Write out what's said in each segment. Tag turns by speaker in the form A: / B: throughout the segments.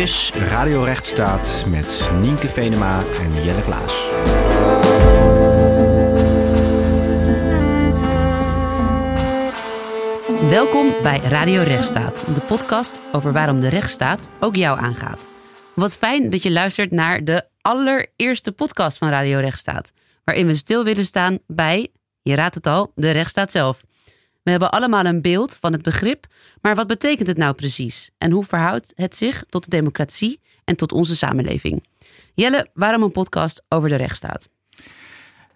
A: is Radio Rechtsstaat met Nienke Venema en Jelle Klaas.
B: Welkom bij Radio Rechtsstaat, de podcast over waarom de rechtsstaat ook jou aangaat. Wat fijn dat je luistert naar de allereerste podcast van Radio Rechtsstaat, waarin we stil willen staan bij, je raadt het al, de rechtsstaat zelf. We hebben allemaal een beeld van het begrip, maar wat betekent het nou precies? En hoe verhoudt het zich tot de democratie en tot onze samenleving? Jelle, waarom een podcast over de rechtsstaat?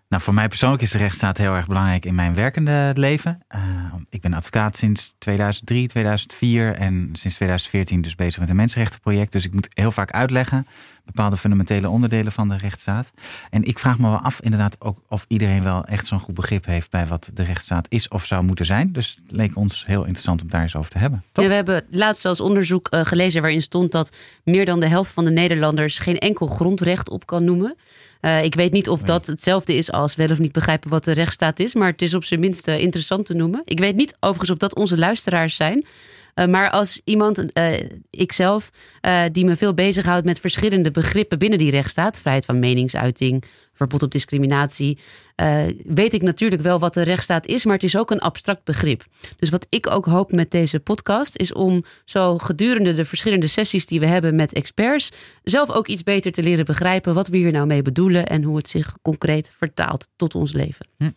C: Nou, voor mij persoonlijk is de rechtsstaat heel erg belangrijk in mijn werkende leven. Uh, ik ben advocaat sinds 2003, 2004 en sinds 2014 dus bezig met een mensenrechtenproject. Dus ik moet heel vaak uitleggen bepaalde fundamentele onderdelen van de rechtsstaat. En ik vraag me wel af inderdaad ook of iedereen wel echt zo'n goed begrip heeft bij wat de rechtsstaat is of zou moeten zijn. Dus het leek ons heel interessant om daar eens over te hebben.
B: We hebben laatst zelfs onderzoek uh, gelezen waarin stond dat meer dan de helft van de Nederlanders geen enkel grondrecht op kan noemen. Uh, ik weet niet of dat hetzelfde is als wel of niet begrijpen wat de rechtsstaat is, maar het is op zijn minst uh, interessant te noemen. Ik weet niet overigens of dat onze luisteraars zijn. Uh, maar als iemand, ikzelf, die me veel bezighoudt met verschillende begrippen binnen die rechtsstaat, vrijheid van meningsuiting, verbod op discriminatie, weet ik natuurlijk wel wat de rechtsstaat is, maar het is ook een abstract begrip. Dus wat ik ook hoop met deze podcast is om zo gedurende de verschillende sessies die we hebben met experts, zelf ook iets beter te leren begrijpen wat we hier nou mee bedoelen en hoe het zich concreet vertaalt tot ons leven. Hm.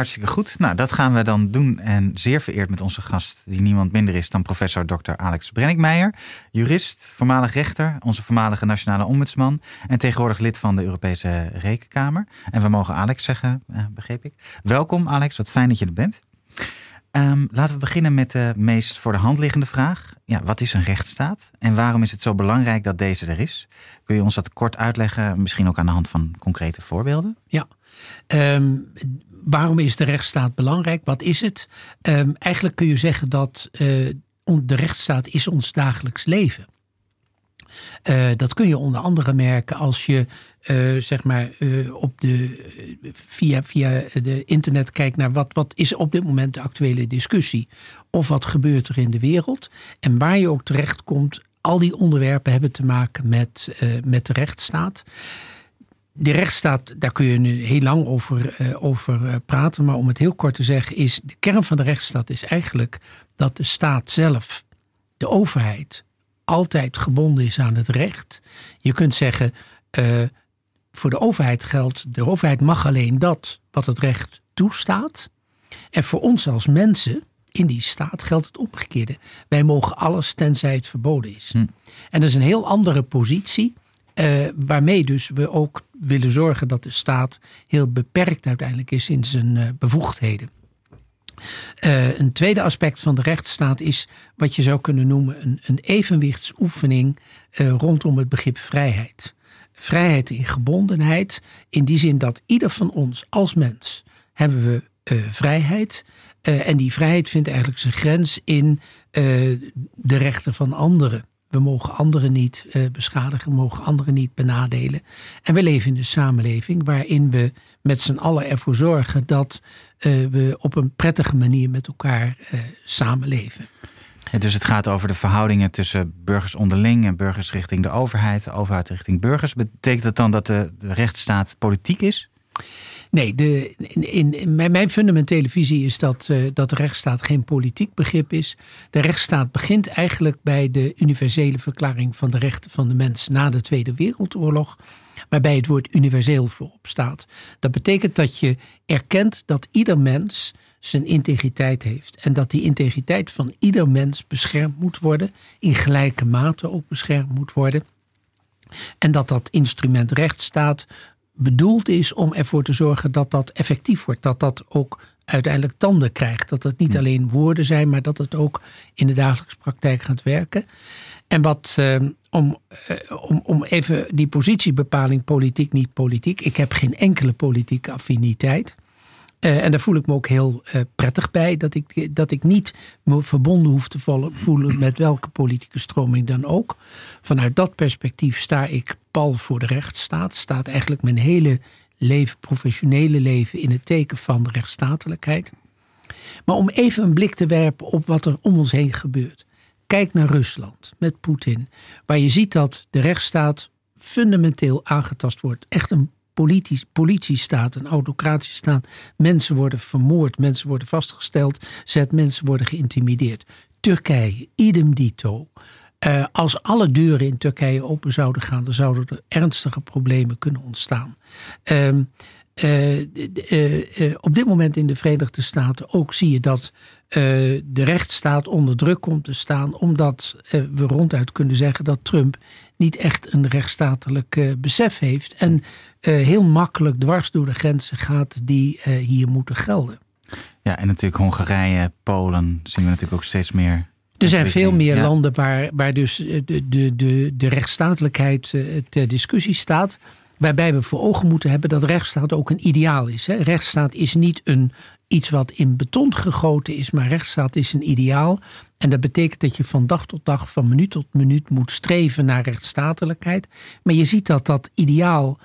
C: Hartstikke goed. Nou, dat gaan we dan doen. En zeer vereerd met onze gast, die niemand minder is dan professor Dr. Alex Brenninkmeijer. Jurist, voormalig rechter, onze voormalige nationale ombudsman. En tegenwoordig lid van de Europese Rekenkamer. En we mogen Alex zeggen, eh, begreep ik. Welkom Alex, wat fijn dat je er bent. Um, laten we beginnen met de meest voor de hand liggende vraag. Ja, wat is een rechtsstaat en waarom is het zo belangrijk dat deze er is? Kun je ons dat kort uitleggen, misschien ook aan de hand van concrete voorbeelden?
D: Ja, um, waarom is de rechtsstaat belangrijk? Wat is het? Um, eigenlijk kun je zeggen dat uh, de rechtsstaat is ons dagelijks leven. Uh, dat kun je onder andere merken als je uh, zeg maar op de, via, via de internet kijkt naar wat, wat is op dit moment de actuele discussie. Of wat gebeurt er in de wereld. En waar je ook terecht komt, al die onderwerpen hebben te maken met, met de rechtsstaat. De rechtsstaat, daar kun je nu heel lang over, over praten. Maar om het heel kort te zeggen, is de kern van de rechtsstaat is eigenlijk dat de staat zelf, de overheid, altijd gebonden is aan het recht. Je kunt zeggen, uh, voor de overheid geldt, de overheid mag alleen dat wat het recht toestaat. En voor ons als mensen in die staat geldt het omgekeerde. Wij mogen alles tenzij het verboden is. Hm. En dat is een heel andere positie. Uh, waarmee dus we ook willen zorgen dat de staat heel beperkt uiteindelijk is in zijn uh, bevoegdheden. Uh, een tweede aspect van de rechtsstaat is wat je zou kunnen noemen een, een evenwichtsoefening rondom het begrip vrijheid. Vrijheid in gebondenheid, in die zin dat ieder van ons als mens hebben we vrijheid. en die vrijheid vindt eigenlijk zijn grens in de rechten van anderen. We mogen anderen niet uh, beschadigen, we mogen anderen niet benadelen. En we leven in een samenleving waarin we met z'n allen ervoor zorgen dat uh, we op een prettige manier met elkaar uh, samenleven.
C: Dus het gaat over de verhoudingen tussen burgers onderling en burgers richting de overheid, overheid richting burgers. Betekent dat dan dat de rechtsstaat politiek is?
D: Nee, de, in, mijn fundamentele visie is dat, uh, dat de rechtsstaat geen politiek begrip is. De rechtsstaat begint eigenlijk bij de universele verklaring van de rechten van de mens na de Tweede Wereldoorlog, waarbij het woord universeel voorop staat. Dat betekent dat je erkent dat ieder mens zijn integriteit heeft. En dat die integriteit van ieder mens beschermd moet worden, in gelijke mate ook beschermd moet worden. En dat dat instrument rechtsstaat bedoeld is om ervoor te zorgen dat dat effectief wordt. Dat dat ook uiteindelijk tanden krijgt. Dat het niet alleen woorden zijn, maar dat het ook in de dagelijkse praktijk gaat werken. En wat, uh, om, uh, om, om even die positiebepaling politiek, niet politiek. Ik heb geen enkele politieke affiniteit. Uh, en daar voel ik me ook heel uh, prettig bij. Dat ik, dat ik niet me verbonden hoef te voelen met welke politieke stroming dan ook. Vanuit dat perspectief sta ik pal voor de rechtsstaat. Staat eigenlijk mijn hele leven, professionele leven, in het teken van de rechtsstatelijkheid. Maar om even een blik te werpen op wat er om ons heen gebeurt. Kijk naar Rusland met Poetin, waar je ziet dat de rechtsstaat fundamenteel aangetast wordt. Echt een politisch, politiestaat, een autocratische staat. Mensen worden vermoord, mensen worden vastgesteld, zet mensen worden geïntimideerd. Turkije, idem dito. Uh, als alle deuren in Turkije open zouden gaan, dan zouden er ernstige problemen kunnen ontstaan. Uh, uh, op dit moment in de Verenigde Staten ook zie je dat de rechtsstaat onder druk komt te staan, omdat we ronduit kunnen zeggen dat Trump niet echt een rechtsstatelijk besef heeft en heel makkelijk dwars door de grenzen gaat die hier moeten gelden.
C: Ja, en natuurlijk Hongarije, Polen zien we natuurlijk ook steeds meer
D: er zijn veel meer landen waar, waar dus de, de, de, de rechtsstatelijkheid ter discussie staat. Waarbij we voor ogen moeten hebben dat rechtsstaat ook een ideaal is. Hè. Rechtsstaat is niet een, iets wat in beton gegoten is, maar rechtsstaat is een ideaal. En dat betekent dat je van dag tot dag, van minuut tot minuut moet streven naar rechtsstatelijkheid. Maar je ziet dat dat ideaal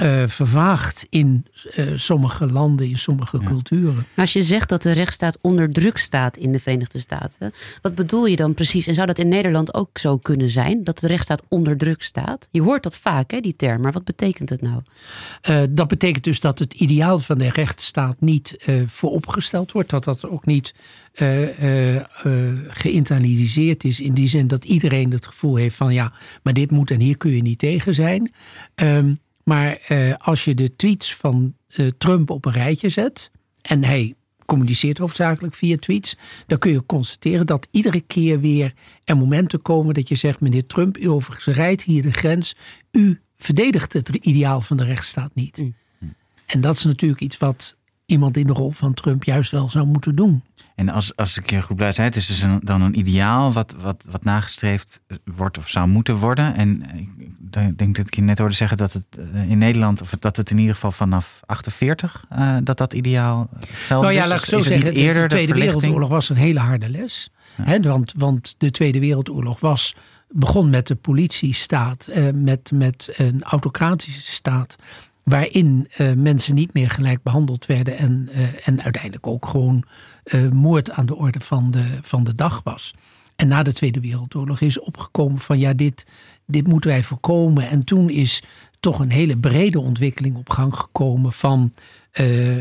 D: uh, vervaagd in uh, sommige landen, in sommige culturen.
B: als je zegt dat de rechtsstaat onder druk staat in de Verenigde Staten, wat bedoel je dan precies? En zou dat in Nederland ook zo kunnen zijn, dat de rechtsstaat onder druk staat? Je hoort dat vaak, hè, die term, maar wat betekent het nou?
D: Uh, dat betekent dus dat het ideaal van de rechtsstaat niet vooropgesteld wordt, dat dat ook niet geïnternaliseerd is in die zin dat iedereen het gevoel heeft van ja, maar dit moet en hier kun je niet tegen zijn. Um, maar uh, als je de tweets van uh, Trump op een rijtje zet. en hij communiceert hoofdzakelijk via tweets. dan kun je constateren dat iedere keer weer er momenten komen dat je zegt: meneer Trump, u overigens rijdt hier de grens. U verdedigt het ideaal van de rechtsstaat niet. Mm. En dat is natuurlijk iets wat iemand in de rol van Trump juist wel zou moeten doen.
C: En als, als ik je goed blij zei, het is dus een, dan een ideaal wat, wat, wat nagestreefd wordt of zou moeten worden. En ik denk dat ik je net hoorde zeggen dat het eh, in Nederland, of dat het in ieder geval vanaf 48, uh, eh, dat dat ideaal geldt.
D: Nou ja, laat ik zo zeggen, de, Tweede Wereldoorlog was een hele harde les. Ja. want, want de Tweede Wereldoorlog was, begon met de politiestaat, uh, met, met een autocratische staat waarin uh, mensen niet meer gelijk behandeld werden en, uh, en uiteindelijk ook gewoon uh, moord aan de orde van de, van de dag was. En na de Tweede Wereldoorlog is opgekomen van ja, dit, dit moeten wij voorkomen. En toen is toch een hele brede ontwikkeling op gang gekomen van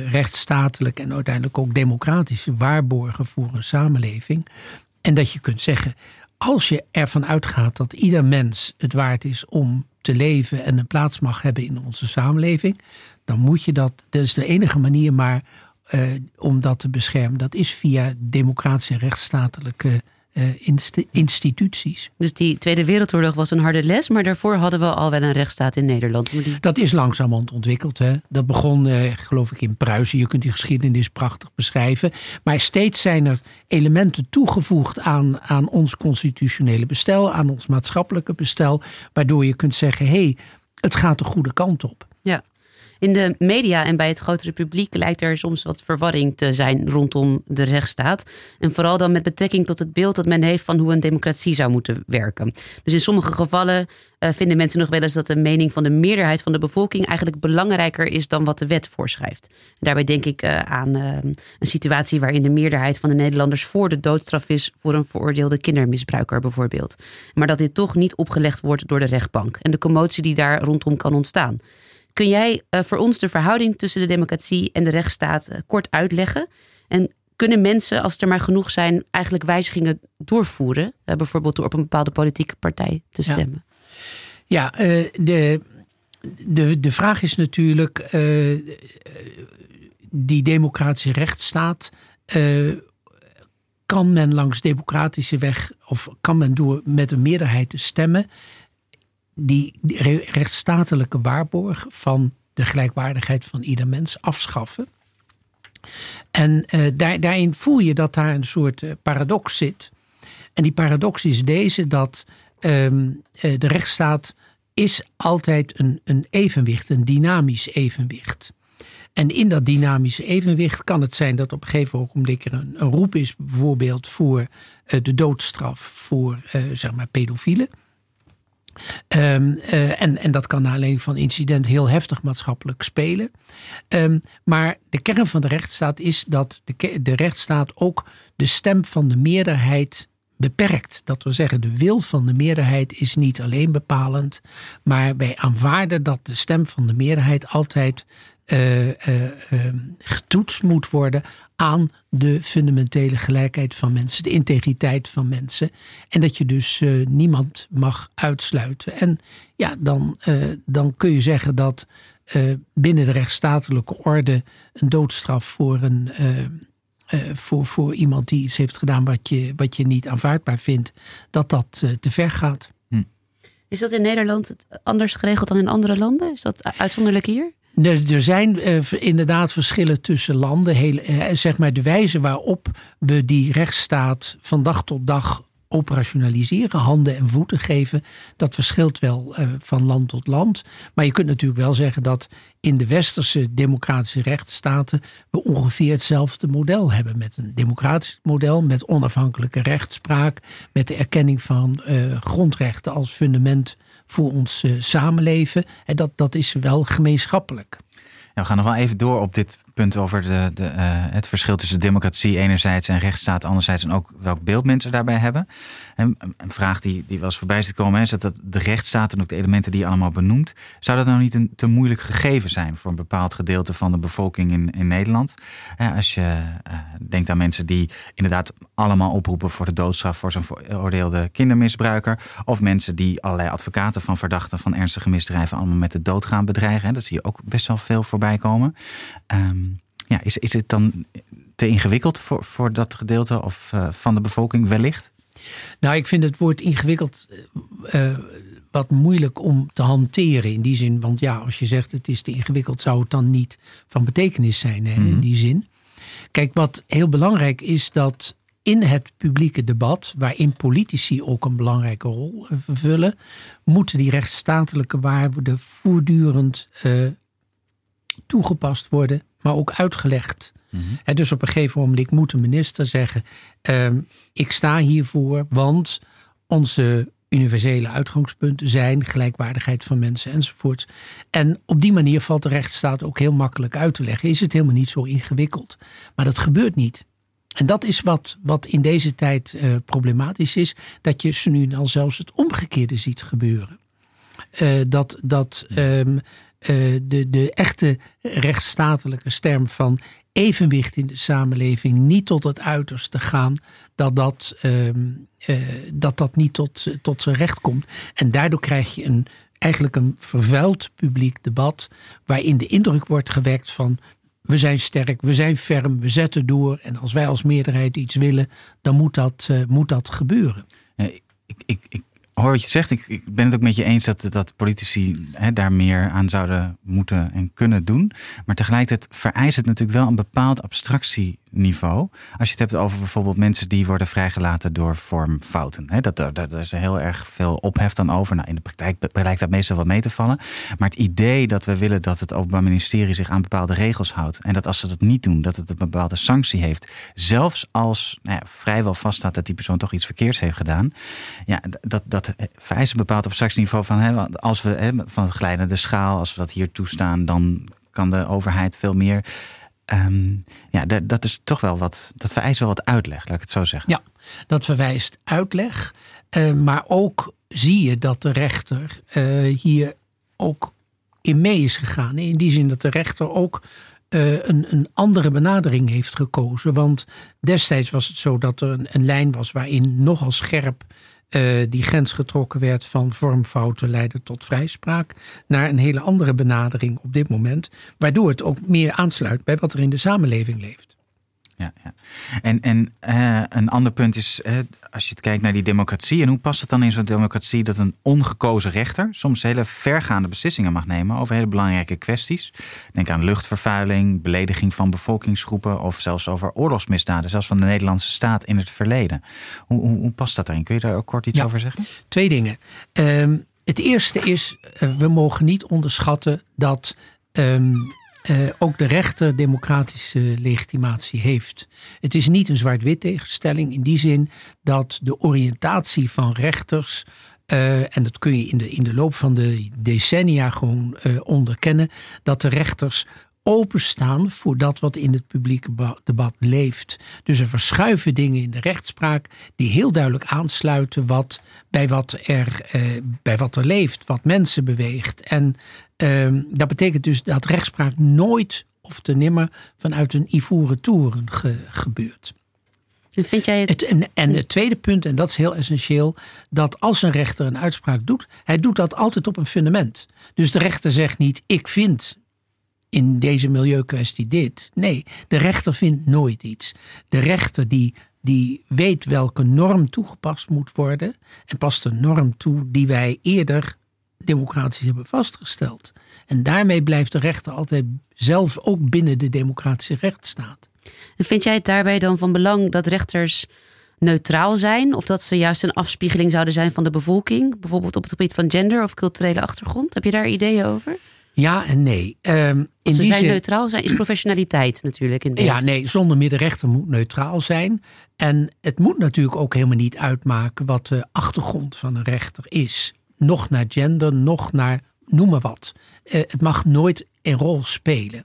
D: rechtsstatelijk en uiteindelijk ook democratische waarborgen voor een samenleving. En dat je kunt zeggen, als je ervan uitgaat dat ieder mens het waard is om te leven en een plaats mag hebben in onze samenleving, dan moet je dat, dat is de enige manier maar uh, om dat te beschermen. Dat is via democratische rechtsstatelijke uh, instituties.
B: Dus die Tweede Wereldoorlog was een harde les, maar daarvoor hadden we al wel een rechtsstaat in Nederland. Die...
D: Dat is langzamerhand ontwikkeld. Hè? Dat begon, uh, geloof ik, in Pruisen. Je kunt die geschiedenis prachtig beschrijven. Maar steeds zijn er elementen toegevoegd aan, aan ons constitutionele bestel, aan ons maatschappelijke bestel, waardoor je kunt zeggen: hé, hey, het gaat de goede kant op.
B: Ja. In de media en bij het grotere publiek lijkt er soms wat verwarring te zijn rondom de rechtsstaat. En vooral dan met betrekking tot het beeld dat men heeft van hoe een democratie zou moeten werken. Dus in sommige gevallen uh, vinden mensen nog wel eens dat de mening van de meerderheid van de bevolking eigenlijk belangrijker is dan wat de wet voorschrijft. En daarbij denk ik uh, aan uh, een situatie waarin de meerderheid van de Nederlanders voor de doodstraf is voor een veroordeelde kindermisbruiker bijvoorbeeld. Maar dat dit toch niet opgelegd wordt door de rechtbank en de commotie die daar rondom kan ontstaan. Kun jij uh, voor ons de verhouding tussen de democratie en de rechtsstaat uh, kort uitleggen? En kunnen mensen, als er maar genoeg zijn, eigenlijk wijzigingen doorvoeren? Uh, bijvoorbeeld door op een bepaalde politieke partij te stemmen.
D: Ja, ja de, de, de vraag is natuurlijk: die democratische rechtsstaat. kan men langs democratische weg, of kan men door met een meerderheid te stemmen, die rechtsstatelijke waarborg van de gelijkwaardigheid van ieder mens afschaffen. En uh, daar, daarin voel je dat daar een soort uh, paradox zit. En die paradox is deze: dat um, uh, de rechtsstaat is altijd een, een evenwicht, een dynamisch evenwicht. En in dat dynamische evenwicht kan het zijn dat op een gegeven ogenblik er een, een roep is, bijvoorbeeld voor de doodstraf voor zeg maar pedofielen. Um, uh, en, en dat kan alleen van incident heel heftig maatschappelijk spelen. Um, maar de kern van de rechtsstaat is dat de, de rechtsstaat ook de stem van de meerderheid beperkt. Dat wil zeggen, de wil van de meerderheid is niet alleen bepalend, maar wij aanvaarden dat de stem van de meerderheid altijd uh, uh, getoetst moet worden aan de fundamentele gelijkheid van mensen, de integriteit van mensen. En dat je dus uh, niemand mag uitsluiten. En ja, dan, dan kun je zeggen dat binnen de rechtsstatelijke orde een doodstraf voor een uh, voor, voor iemand die iets heeft gedaan wat je, wat je niet aanvaardbaar vindt, dat dat uh, te ver gaat. Hm.
B: Is dat in Nederland anders geregeld dan in andere landen? Is dat uitzonderlijk hier?
D: Er, zijn uh, inderdaad verschillen tussen landen. Heel, zeg maar de wijze waarop we die rechtsstaat van dag tot dag operationaliseren, handen en voeten geven. Dat verschilt wel uh, van land tot land. Maar je kunt natuurlijk wel zeggen dat in de westerse democratische rechtsstaten we ongeveer hetzelfde model hebben. Met een democratisch model, met onafhankelijke rechtspraak, met de erkenning van grondrechten als fundament voor ons uh, samenleven. En dat, dat is wel gemeenschappelijk.
C: We gaan nog wel even door op dit punt over de, de, uh, het verschil tussen democratie enerzijds en rechtsstaat anderzijds. En ook welk beeld mensen daarbij hebben. En een vraag die, die was voorbij te komen is dat, de rechtsstaat en ook de elementen die je allemaal benoemt. Zou dat nou niet een te moeilijk gegeven zijn voor een bepaald gedeelte van de bevolking in, in Nederland? Als je uh, denkt aan mensen die inderdaad allemaal oproepen voor de doodstraf voor zo'n veroordeelde kindermisbruiker. Of mensen die allerlei advocaten van verdachten van ernstige misdrijven allemaal met de dood gaan bedreigen. Dat zie je ook best wel veel voorbij komen. Um, ja, is, is het dan te ingewikkeld voor, voor dat gedeelte of, uh, van de bevolking wellicht?
D: Nou, ik vind het woord ingewikkeld uh, wat moeilijk om te hanteren in die zin. Want ja, als je zegt het is te ingewikkeld, zou het dan niet van betekenis zijn hè, mm -hmm. in mhm. die zin. Kijk, wat heel belangrijk is dat in het publieke debat, waarin politici ook een belangrijke rol vervullen, moeten die rechtsstatelijke waarden voortdurend uh, toegepast worden, maar ook uitgelegd. Mm -hmm. dus op een gegeven moment moet de minister zeggen: um, Ik sta hiervoor, want onze universele uitgangspunten zijn gelijkwaardigheid van mensen enzovoorts. En op die manier valt de rechtsstaat ook heel makkelijk uit te leggen. Is het helemaal niet zo ingewikkeld. Maar dat gebeurt niet. En dat is wat, wat in deze tijd uh, problematisch is, dat je ze nu al zelfs het omgekeerde ziet gebeuren. Uh, dat dat um, uh, de, de echte rechtsstatelijke sterm van evenwicht in de samenleving niet tot het uiterste gaan, dat dat, um, uh, dat, dat niet tot, tot zijn recht komt. En daardoor krijg je een, eigenlijk een vervuild publiek debat, waarin de indruk wordt gewekt van we zijn sterk, we zijn ferm, we zetten door. En als wij als meerderheid iets willen, dan moet dat, uh, moet dat gebeuren.
C: ik, ik, ik hoor wat je zegt. Ik, ik, ben het ook met je eens dat, dat politici hè, daar meer aan zouden moeten en kunnen doen. Maar tegelijkertijd vereist het natuurlijk wel een bepaald abstractieniveau. Als je het hebt over bijvoorbeeld mensen die worden vrijgelaten door vormfouten. Hè, dat, daar, is heel erg veel ophef dan over. Nou, in de praktijk lijkt dat meestal wat mee te vallen. Maar het idee dat we willen dat het Openbaar Ministerie zich aan bepaalde regels houdt. En dat als ze dat niet doen, dat het een bepaalde sanctie heeft. Zelfs als nou ja, vrijwel vaststaat dat die persoon toch iets verkeerds heeft gedaan. Ja, dat, dat vereist een bepaald abstractieniveau van hè, als we hè, van het glijdende schaal, als we dat hier toestaan, dan kan de overheid veel meer. Um, ja, dat is toch wel wat. Dat vereist wel wat uitleg, laat ik het zo zeggen.
D: Ja, dat verwijst uitleg. Uh, maar ook zie je dat de rechter uh, hier ook in mee is gegaan. In die zin dat de rechter ook uh, een, een, andere benadering heeft gekozen. Want destijds was het zo dat er een, een lijn was waarin nogal scherp uh, die grens getrokken werd van vormfouten leiden tot vrijspraak, naar een hele andere benadering op dit moment, waardoor het ook meer aansluit bij wat er in de samenleving leeft.
C: Ja, ja. En, en uh, een ander punt is, uh, als je het kijkt naar die democratie, en hoe past het dan in zo'n democratie dat een ongekozen rechter soms hele vergaande beslissingen mag nemen over hele belangrijke kwesties? Denk aan luchtvervuiling, belediging van bevolkingsgroepen of zelfs over oorlogsmisdaden, zelfs van de Nederlandse staat in het verleden. Hoe, hoe, hoe past dat daarin? Kun je daar ook kort iets
D: ja,
C: over zeggen?
D: Twee dingen. Um, het eerste is, uh, we mogen niet onderschatten dat. Um, uh, ook de rechter democratische legitimatie heeft. Het is niet een zwart-wit tegenstelling in die zin dat de oriëntatie van rechters. Uh, en dat kun je in de, in de loop van de decennia gewoon uh, onderkennen. Dat de rechters openstaan voor dat wat in het publieke debat leeft. Dus er verschuiven dingen in de rechtspraak die heel duidelijk aansluiten wat, bij, wat er, eh, bij wat er leeft, wat mensen beweegt. En ehm, dat betekent dus dat rechtspraak nooit of te nimmer vanuit een ivoren toren gebeurt.
B: Vind jij het...
D: en, en, het tweede punt, en dat is heel essentieel, dat als een rechter een uitspraak doet, hij doet dat altijd op een fundament. Dus de rechter zegt niet, ik vind in deze milieukwestie dit. Nee, de rechter vindt nooit iets. De rechter die, die weet welke norm toegepast moet worden en past een norm toe die wij eerder democratisch hebben vastgesteld. En daarmee blijft de rechter altijd zelf ook binnen de democratische rechtsstaat.
B: En vind jij het daarbij dan van belang dat rechters neutraal zijn? Of dat ze juist een afspiegeling zouden zijn van de bevolking? Bijvoorbeeld op het gebied van gender of culturele achtergrond? Heb je daar ideeën over?
D: Ja en nee. Um,
B: in ze zijn neutraal zijn, is professionaliteit natuurlijk. In
D: ja, nee, zonder meer de rechter moet neutraal zijn. En het moet natuurlijk ook helemaal niet uitmaken wat de achtergrond van een rechter is. Nog naar gender, nog naar noem maar wat. Uh, het mag nooit een rol spelen.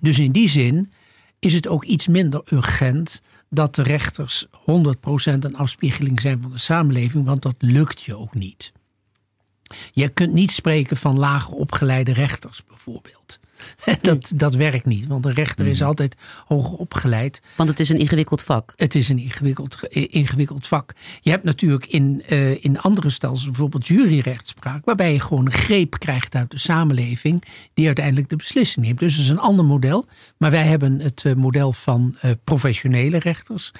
D: Dus in die zin is het ook iets minder urgent dat de rechters 100% een afspiegeling zijn van de samenleving, want dat lukt je ook niet. Je kunt niet spreken van lager opgeleide rechters bijvoorbeeld. Dat, dat werkt niet, want een rechter is mhm. altijd hoger opgeleid.
B: Want het is een ingewikkeld vak.
D: Het is een ingewikkeld, ingewikkeld vak. Je hebt natuurlijk in, uh, in andere stelsels, bijvoorbeeld juryrechtspraak, waarbij je gewoon een greep krijgt uit de samenleving die uiteindelijk de beslissing neemt. Dus dat is een ander model. Maar wij hebben het uh, model van uh, professionele rechters.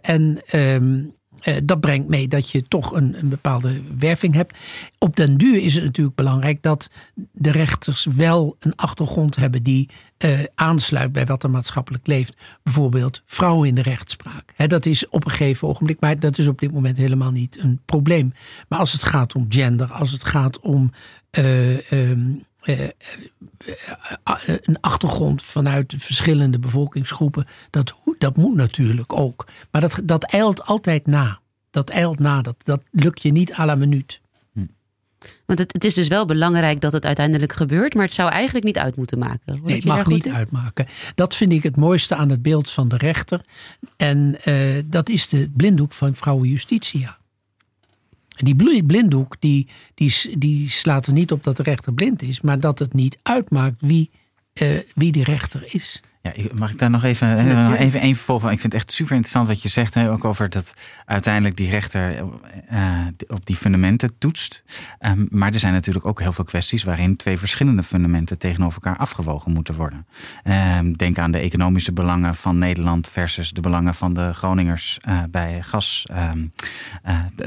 D: en um, uh, dat brengt mee dat je toch een, een, bepaalde werving hebt. Op den duur is het natuurlijk belangrijk dat de rechters wel een achtergrond hebben die uh, aansluit bij wat er maatschappelijk leeft. Bijvoorbeeld vrouwen in de rechtspraak. Dat is op een gegeven ogenblik, maar dat is op dit moment helemaal niet een probleem. Maar als het gaat om gender, als het gaat om um, uh, een achtergrond vanuit verschillende bevolkingsgroepen, dat, dat moet natuurlijk ook. Maar dat, dat eilt altijd na. Dat eilt na, dat, dat lukt je niet à la minuut. Hm.
B: Want het, het, is dus wel belangrijk dat het uiteindelijk gebeurt, maar het zou eigenlijk niet uit moeten maken.
D: nee, het mag niet uitmaken. Dat vind ik het mooiste aan het beeld van de rechter. En uh, dat is de blinddoek van vrouwen Justitia. Die blinddoek die, die, die slaat er niet op dat de rechter blind is, maar dat het niet uitmaakt wie, uh, wie die rechter is.
C: Ja, mag ik daar nog even, eh, even een vervolg van? Ik vind het echt super interessant wat je zegt. Hè, ook over dat uiteindelijk die rechter uh, op die fundamenten toetst. Um, maar er zijn natuurlijk ook heel veel kwesties waarin twee verschillende fundamenten tegenover elkaar afgewogen moeten worden. Um, denk aan de economische belangen van Nederland versus de belangen van de Groningers uh, bij gas. Um,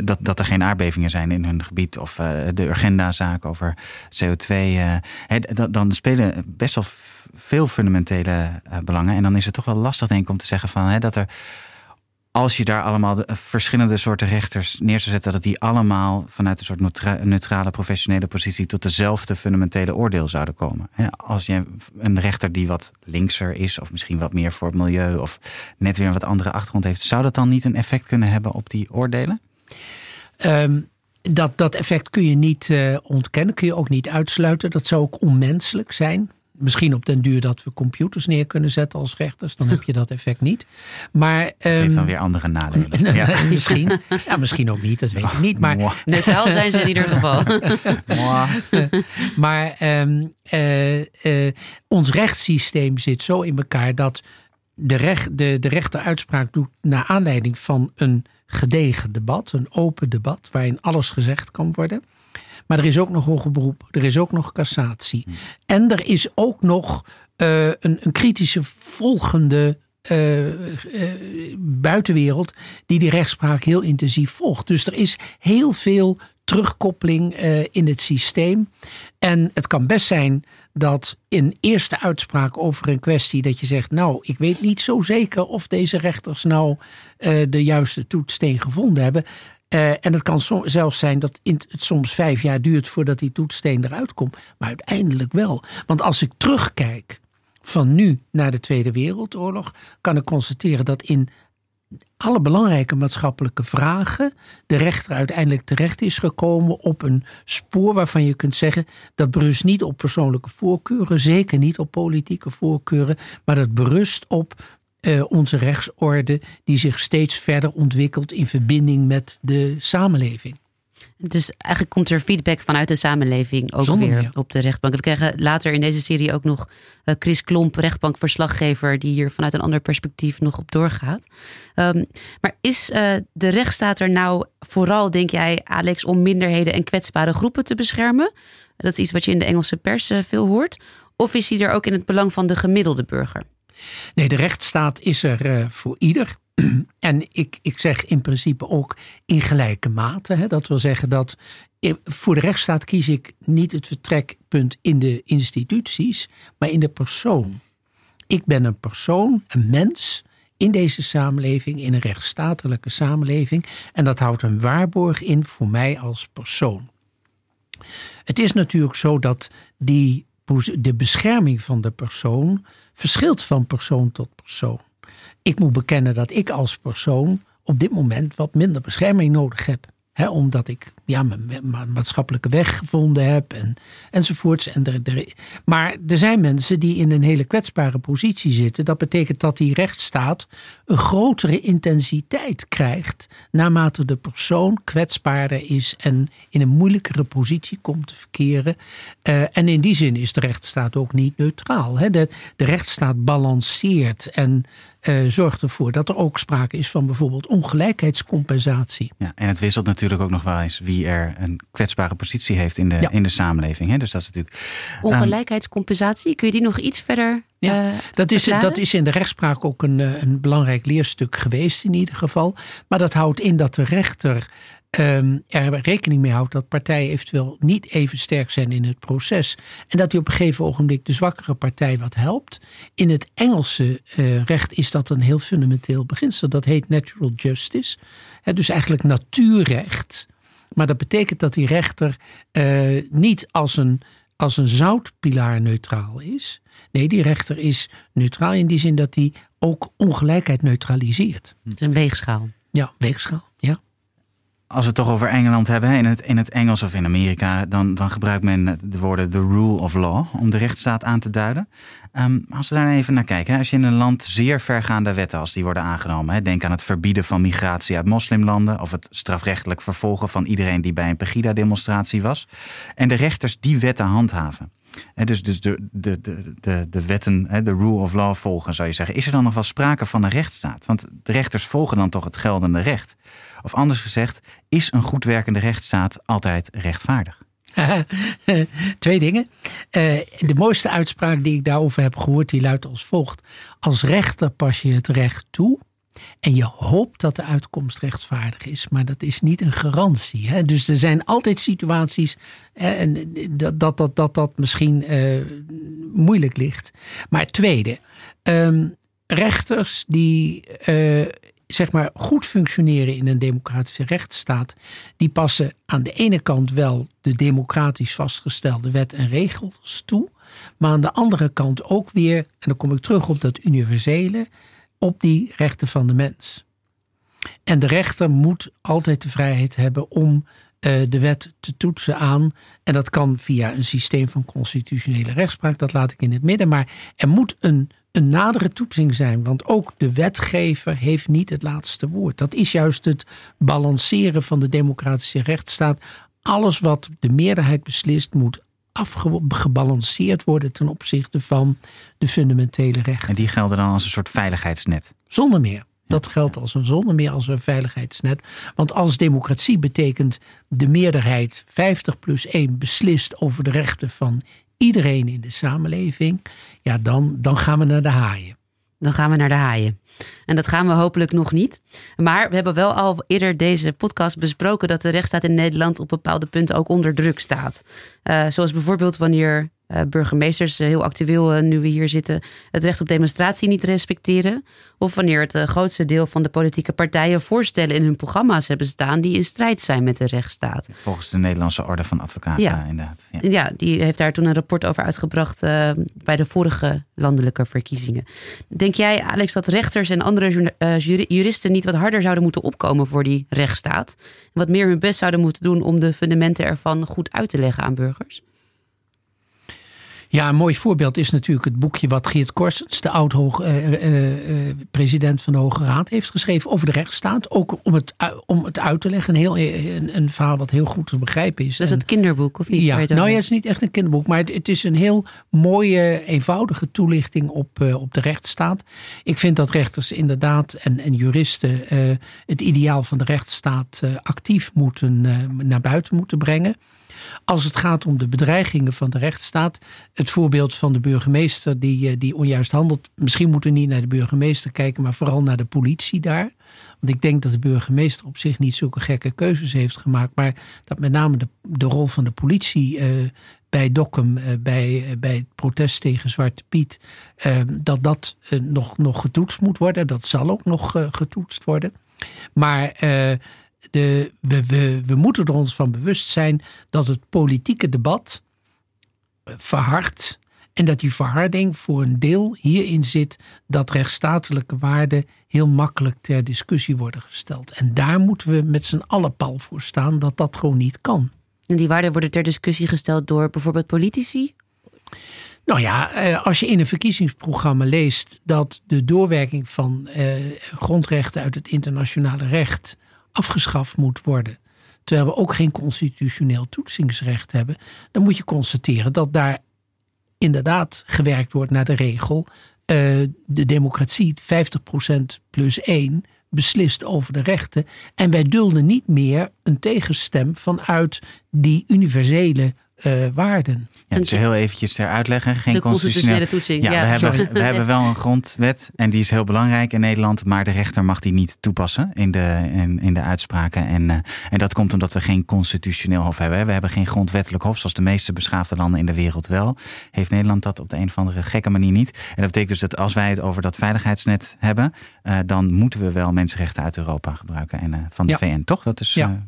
C: dat, dat er geen aardbevingen zijn in hun gebied of de Urgenda-zaak over CO2. dan spelen best wel veel fundamentele uh, belangen. En dan is het toch wel lastig, denk ik, om te zeggen van hè, dat er. Als je daar allemaal de, verschillende soorten rechters neer zou zetten, dat die allemaal vanuit een soort neutrale professionele positie tot dezelfde fundamentele oordeel zouden komen. Als je een rechter die wat linkser is, of misschien wat meer voor het milieu, of net weer een wat andere achtergrond heeft, zou dat dan niet een effect kunnen hebben op die oordelen?
D: Um, dat, dat effect kun je niet uh, ontkennen, kun je ook niet uitsluiten. Dat zou ook onmenselijk zijn. Misschien op den duur dat we computers neer kunnen zetten als rechters. Dan heb je dat effect niet. Maar, um,
C: heeft dan ehm, weer andere nadelen.
D: ja. misschien. Ja, misschien ook niet. Dat weet ik niet. Maar,
B: Neutraal zijn ze in ieder geval.
D: maar um, uh, uh, ons rechtssysteem zit zo in elkaar dat de, recht, de, de rechter uitspraak doet naar aanleiding van een gedegen debat. Een open debat waarin alles gezegd kan worden. Maar er is ook nog hoger beroep. Er is ook nog cassatie. Hmm. En er is ook nog uh, een, een, kritische volgende uh, uh, buitenwereld die die rechtspraak heel intensief volgt. Dus er is heel veel terugkoppeling in het systeem. En het kan best zijn dat in eerste uitspraak over een kwestie dat je zegt, nou, ik weet niet zo zeker of deze rechters nou de juiste toetssteen gevonden hebben. Uh, en het kan zelfs zijn dat het soms vijf jaar duurt voordat die toetssteen eruit komt. Maar uiteindelijk wel. Want als ik terugkijk van nu naar de Tweede Wereldoorlog, kan ik constateren dat in alle belangrijke maatschappelijke vragen de rechter uiteindelijk terecht is gekomen op een spoor waarvan je kunt zeggen dat berust niet op persoonlijke voorkeuren, zeker niet op politieke voorkeuren, maar dat berust op uh, onze rechtsorde die zich steeds verder ontwikkelt in verbinding met de samenleving.
B: Dus eigenlijk komt er feedback vanuit de samenleving ook weer op de rechtbank. We krijgen later in deze serie ook nog uh, Chris Klomp, rechtbankverslaggever, die hier vanuit een ander perspectief nog op doorgaat. Um, maar is uh, de rechtsstaat er nou vooral, denk jij, Alex, om minderheden en kwetsbare groepen te beschermen? Dat is iets wat je in de Engelse pers uh, veel hoort. Of is hij er ook in het belang van de gemiddelde burger?
D: Nee, de rechtsstaat is er voor ieder. En ik, ik zeg in principe ook in gelijke mate. Hè. Dat wil zeggen dat voor de rechtsstaat kies ik niet het vertrekpunt in de instituties, maar in de persoon. Ik ben een persoon, een mens in deze samenleving, in een rechtsstatelijke samenleving. En dat houdt een waarborg in voor mij als persoon. Het is natuurlijk zo dat die, de bescherming van de persoon verschilt van persoon tot persoon ik moet bekennen dat ik als persoon op dit moment wat minder bescherming nodig heb. He, omdat ik ja, mijn, maatschappelijke weg gevonden heb en, enzovoorts. En maar er zijn mensen die in een hele kwetsbare positie zitten. Dat betekent dat die rechtsstaat een grotere intensiteit krijgt. naarmate de persoon kwetsbaarder is en in een moeilijkere positie komt te verkeren. Uh, en in die zin is de rechtsstaat ook niet neutraal. He, de, de rechtsstaat balanceert en uh, zorgt ervoor dat er ook sprake is van bijvoorbeeld ongelijkheidscompensatie.
C: Ja, en het wisselt natuurlijk ook nog wel eens wie er een kwetsbare positie heeft in de, in de samenleving. Hè? Dus dat is natuurlijk.
B: Ehm, ongelijkheidscompensatie, kun je die nog iets verder.
D: Ja, uh, dat, is, dat is in de rechtspraak ook een, eh, een belangrijk leerstuk geweest, in ieder geval. Maar dat houdt in dat de rechter um, er rekening mee houdt dat partijen eventueel niet even sterk zijn in het proces. En dat hij op een gegeven ogenblik de zwakkere partij wat helpt. In het Engelse uh, recht is dat een heel fundamenteel beginsel. Dat heet natural justice. He, dus eigenlijk natuurrecht. Maar dat betekent dat die rechter uh, niet als een, als een zoutpilaar neutraal is. Nee, die rechter is neutraal in die zin dat hij ook ongelijkheid neutraliseert.
B: Het is een weegschaal.
D: Ja, weegschaal.
C: Als we het toch over Engeland hebben, in het, in het Engels of in Amerika, dan, dan gebruikt men de woorden the rule of law om de rechtsstaat aan te duiden. Um, als we daar even naar kijken, als je in een land zeer vergaande wetten als die worden aangenomen, denk aan het verbieden van migratie uit moslimlanden of het strafrechtelijk vervolgen van iedereen die bij een Pegida-demonstratie was, en de rechters die wetten handhaven. dus dus de, de, de, de, de wetten, de rule of law volgen, zou je zeggen. Is er dan nog wel sprake van een rechtsstaat? Want de rechters volgen dan toch het geldende recht. Of anders gezegd, is een goed werkende rechtsstaat altijd rechtvaardig?
D: Twee dingen. Uh, de mooiste uitspraak die ik daarover heb gehoord, die luidt als volgt. Als rechter pas je het recht toe en je hoopt dat de uitkomst rechtvaardig is, maar dat is niet een garantie. Hè? Dus er zijn altijd situaties en dat, dat, dat, dat, dat misschien uh, moeilijk ligt. Maar tweede, um, rechters die uh, zeg maar goed functioneren in een democratische rechtsstaat, die passen aan de ene kant wel de democratisch vastgestelde wet en regels toe, maar aan de andere kant ook weer, en dan kom ik terug op dat universele, op die rechten van de mens. En de rechter moet altijd de vrijheid hebben om uh, de wet te toetsen aan. En dat kan via een systeem van constitutionele rechtspraak, dat laat ik in het midden. Maar er moet een een nadere toetsing zijn. Want ook de wetgever heeft niet het laatste woord. Dat is juist het balanceren van de democratische rechtsstaat. Alles wat de meerderheid beslist moet afgebalanceerd worden ten opzichte van de fundamentele rechten.
C: En die gelden dan als een soort veiligheidsnet?
D: Zonder meer. Dat geldt als een zonder meer als een veiligheidsnet. Want als democratie betekent de meerderheid 50 plus 1 beslist over de rechten van iedereen in de samenleving, ja, dan, dan gaan we naar de haaien.
B: Dan gaan we naar de haaien. En dat gaan we hopelijk nog niet. Maar we hebben wel al eerder deze podcast besproken dat de rechtsstaat in Nederland op bepaalde punten ook onder druk staat. Uh, zoals bijvoorbeeld wanneer uh, burgemeesters, heel actueel nu we hier zitten, het recht op demonstratie niet respecteren. Of wanneer het grootste deel van de politieke partijen voorstellen in hun programma's hebben staan die in strijd zijn met de rechtsstaat.
C: Volgens de Nederlandse Orde van Advocaten, ja. inderdaad.
B: Ja. ja. die heeft daar toen een rapport over uitgebracht bij de vorige landelijke verkiezingen. Denk jij, Alex, dat rechters en andere juristen niet wat harder zouden moeten opkomen voor die rechtsstaat? Wat meer hun best zouden moeten doen om de fundamenten ervan goed uit te leggen aan burgers?
D: Ja, een mooi voorbeeld is natuurlijk het boekje wat Geert Korsens, de oud-president uh, uh, van de Hoge Raad, heeft geschreven over de rechtsstaat. Ook om het, om het uit te leggen. Een, heel, een, een verhaal wat heel goed te begrijpen is.
B: Dat is het kinderboek, of niet?
D: Ja, nou ja, het is niet echt een kinderboek, maar het, het is een heel mooie, eenvoudige toelichting op, op de rechtsstaat. Ik vind dat rechters inderdaad en, en juristen het ideaal van de rechtsstaat actief moeten naar buiten moeten brengen. Als het gaat om de bedreigingen van de rechtsstaat, het voorbeeld van de burgemeester die, eh, die onjuist handelt. Misschien moeten we niet naar de burgemeester kijken, maar vooral naar de politie daar. Want ik denk dat de burgemeester op zich niet zulke gekke keuzes heeft gemaakt, maar dat met name de, de rol van de politie. Uh, bij Dokkum, uh, bij, bij het protest tegen Zwarte Piet, dat dat nog, nog getoetst moet worden. Dat zal ook nog getoetst worden. Maar de, we, we, we moeten er ons van bewust zijn dat het politieke debat verhardt. En dat die verharding voor een deel hierin zit dat rechtsstatelijke waarden heel makkelijk ter discussie worden gesteld. En daar moeten we met z'n allen pal voor staan dat dat gewoon niet kan.
B: En die waarden worden ter discussie gesteld door bijvoorbeeld politici?
D: Nou ja, eh, als je in een verkiezingsprogramma leest dat de doorwerking van eh, grondrechten uit het internationale recht afgeschaft moet worden. Terwijl we ook geen constitutioneel toetsingsrecht hebben. Dan moet je constateren dat daar inderdaad gewerkt wordt naar de regel. Uh, de democratie, 50% plus 1, beslist over de rechten. En wij dulden niet meer een tegenstem vanuit die universele uh, waarden.
C: Ja, dus heel eventjes ter uitleggen. Geen
B: de constitutionele toetsing.
C: Ja, we, hebben, we hebben wel een grondwet en die is heel belangrijk in Nederland. Maar de rechter mag die niet toepassen in de, in, in de uitspraken. En, uh, en dat komt omdat we geen constitutioneel hof hebben. We hebben geen grondwettelijk hof zoals de meeste beschaafde landen in de wereld wel. Heeft Nederland dat op de een of andere gekke manier niet. En dat betekent dus dat als wij het over dat veiligheidsnet hebben... Uh, dan moeten we wel mensenrechten uit Europa gebruiken en van de
D: ja.
C: VN, toch? Dat is,
D: ja,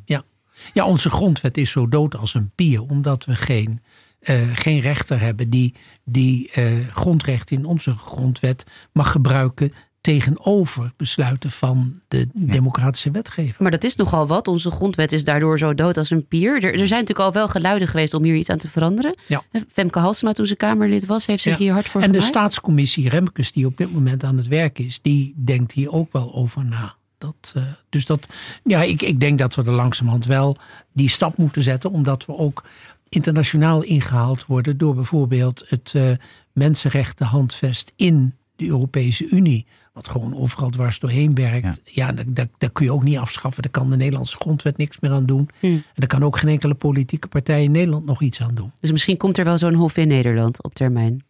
D: ja. Onze grondwet is zo dood als een pier, omdat we geen, uh, geen rechter hebben die, die uh, grondrechten in onze grondwet mag gebruiken tegenover besluiten van de democratische wetgever.
B: Maar dat is nogal wat. Onze grondwet is daardoor zo dood als een pier. Er, er zijn natuurlijk al wel geluiden geweest om hier iets aan te veranderen.
D: Ja.
B: Femke Halsema, toen ze Kamerlid was, heeft zich
D: ja.
B: hier hard voor
D: En
B: gemaakt.
D: de staatscommissie Remkes, die op dit moment aan het werk is, die denkt hier ook wel over na. Dat, uh, dus dat, ja, ik, ik denk dat we er langzamerhand wel die stap moeten zetten, omdat we ook internationaal ingehaald worden door bijvoorbeeld het uh, mensenrechtenhandvest in de Europese Unie. Wat gewoon overal dwars doorheen werkt. Ja, ja dat, dat, dat, kun je ook niet afschaffen. Daar kan de Nederlandse grondwet niks meer aan doen.
B: Hmm.
D: En daar kan ook geen enkele politieke partij in Nederland nog iets aan doen.
B: Dus misschien komt er wel zo'n hof in Nederland op termijn.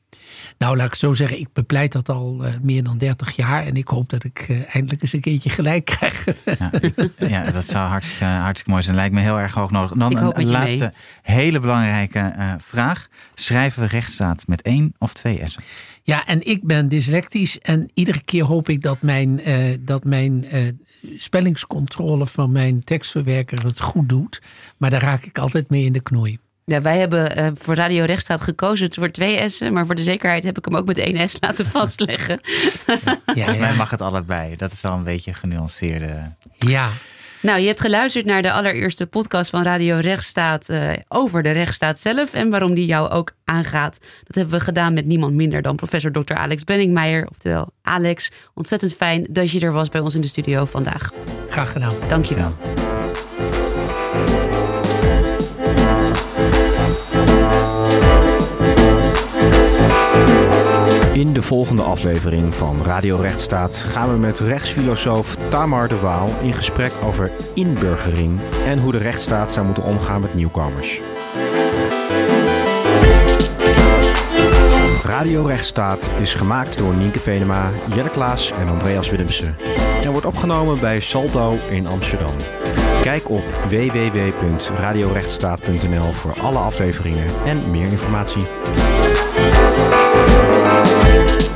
D: Nou, laat ik het zo zeggen, ik bepleit dat al uh, meer dan 30 jaar. En ik hoop dat ik uh, eindelijk eens een keertje gelijk krijg.
C: Ja, ja dat zou hartstikke, hartstikke mooi zijn. Lijkt me heel erg hoog nodig. Dan
B: ik
C: een, een laatste
B: mee.
C: hele belangrijke uh, vraag. Schrijven we rechtsstaat met één of twee S'en?
D: Ja, en ik ben dyslectisch. En iedere keer hoop ik dat mijn, dat mijn spellingscontrole van mijn tekstverwerker het goed doet. Maar daar raak ik altijd mee in de knoei.
B: Ja, wij hebben uh, voor Radio Rechtsstaat gekozen voor twee S'en. Maar voor de zekerheid heb ik hem ook met één S laten vastleggen.
C: Ja, Volgens mij mag het allebei. Dat is wel een beetje genuanceerde.
D: Ja.
B: Nou, je hebt geluisterd naar de allereerste podcast van Radio Rechtsstaat uh, over de rechtsstaat zelf en waarom die jou ook aangaat. Dat hebben we gedaan met niemand minder dan professor Dr. Alex Benningmeijer. Oftewel Alex, ontzettend fijn dat je er was bij ons in de studio vandaag.
D: Graag gedaan.
B: Dank je wel.
A: In de volgende aflevering van Radio Rechtsstaat gaan we met rechtsfilosoof Tamar de Waal in gesprek over inburgering en hoe de rechtsstaat zou moeten omgaan met nieuwkomers. Radio Rechtsstaat is gemaakt door Nienke Venema, Jelle Klaas en Andreas Willemsen en wordt opgenomen bij Salto in Amsterdam. Kijk op www.radiorechtsstaat.nl voor alle afleveringen en meer informatie. Thank you.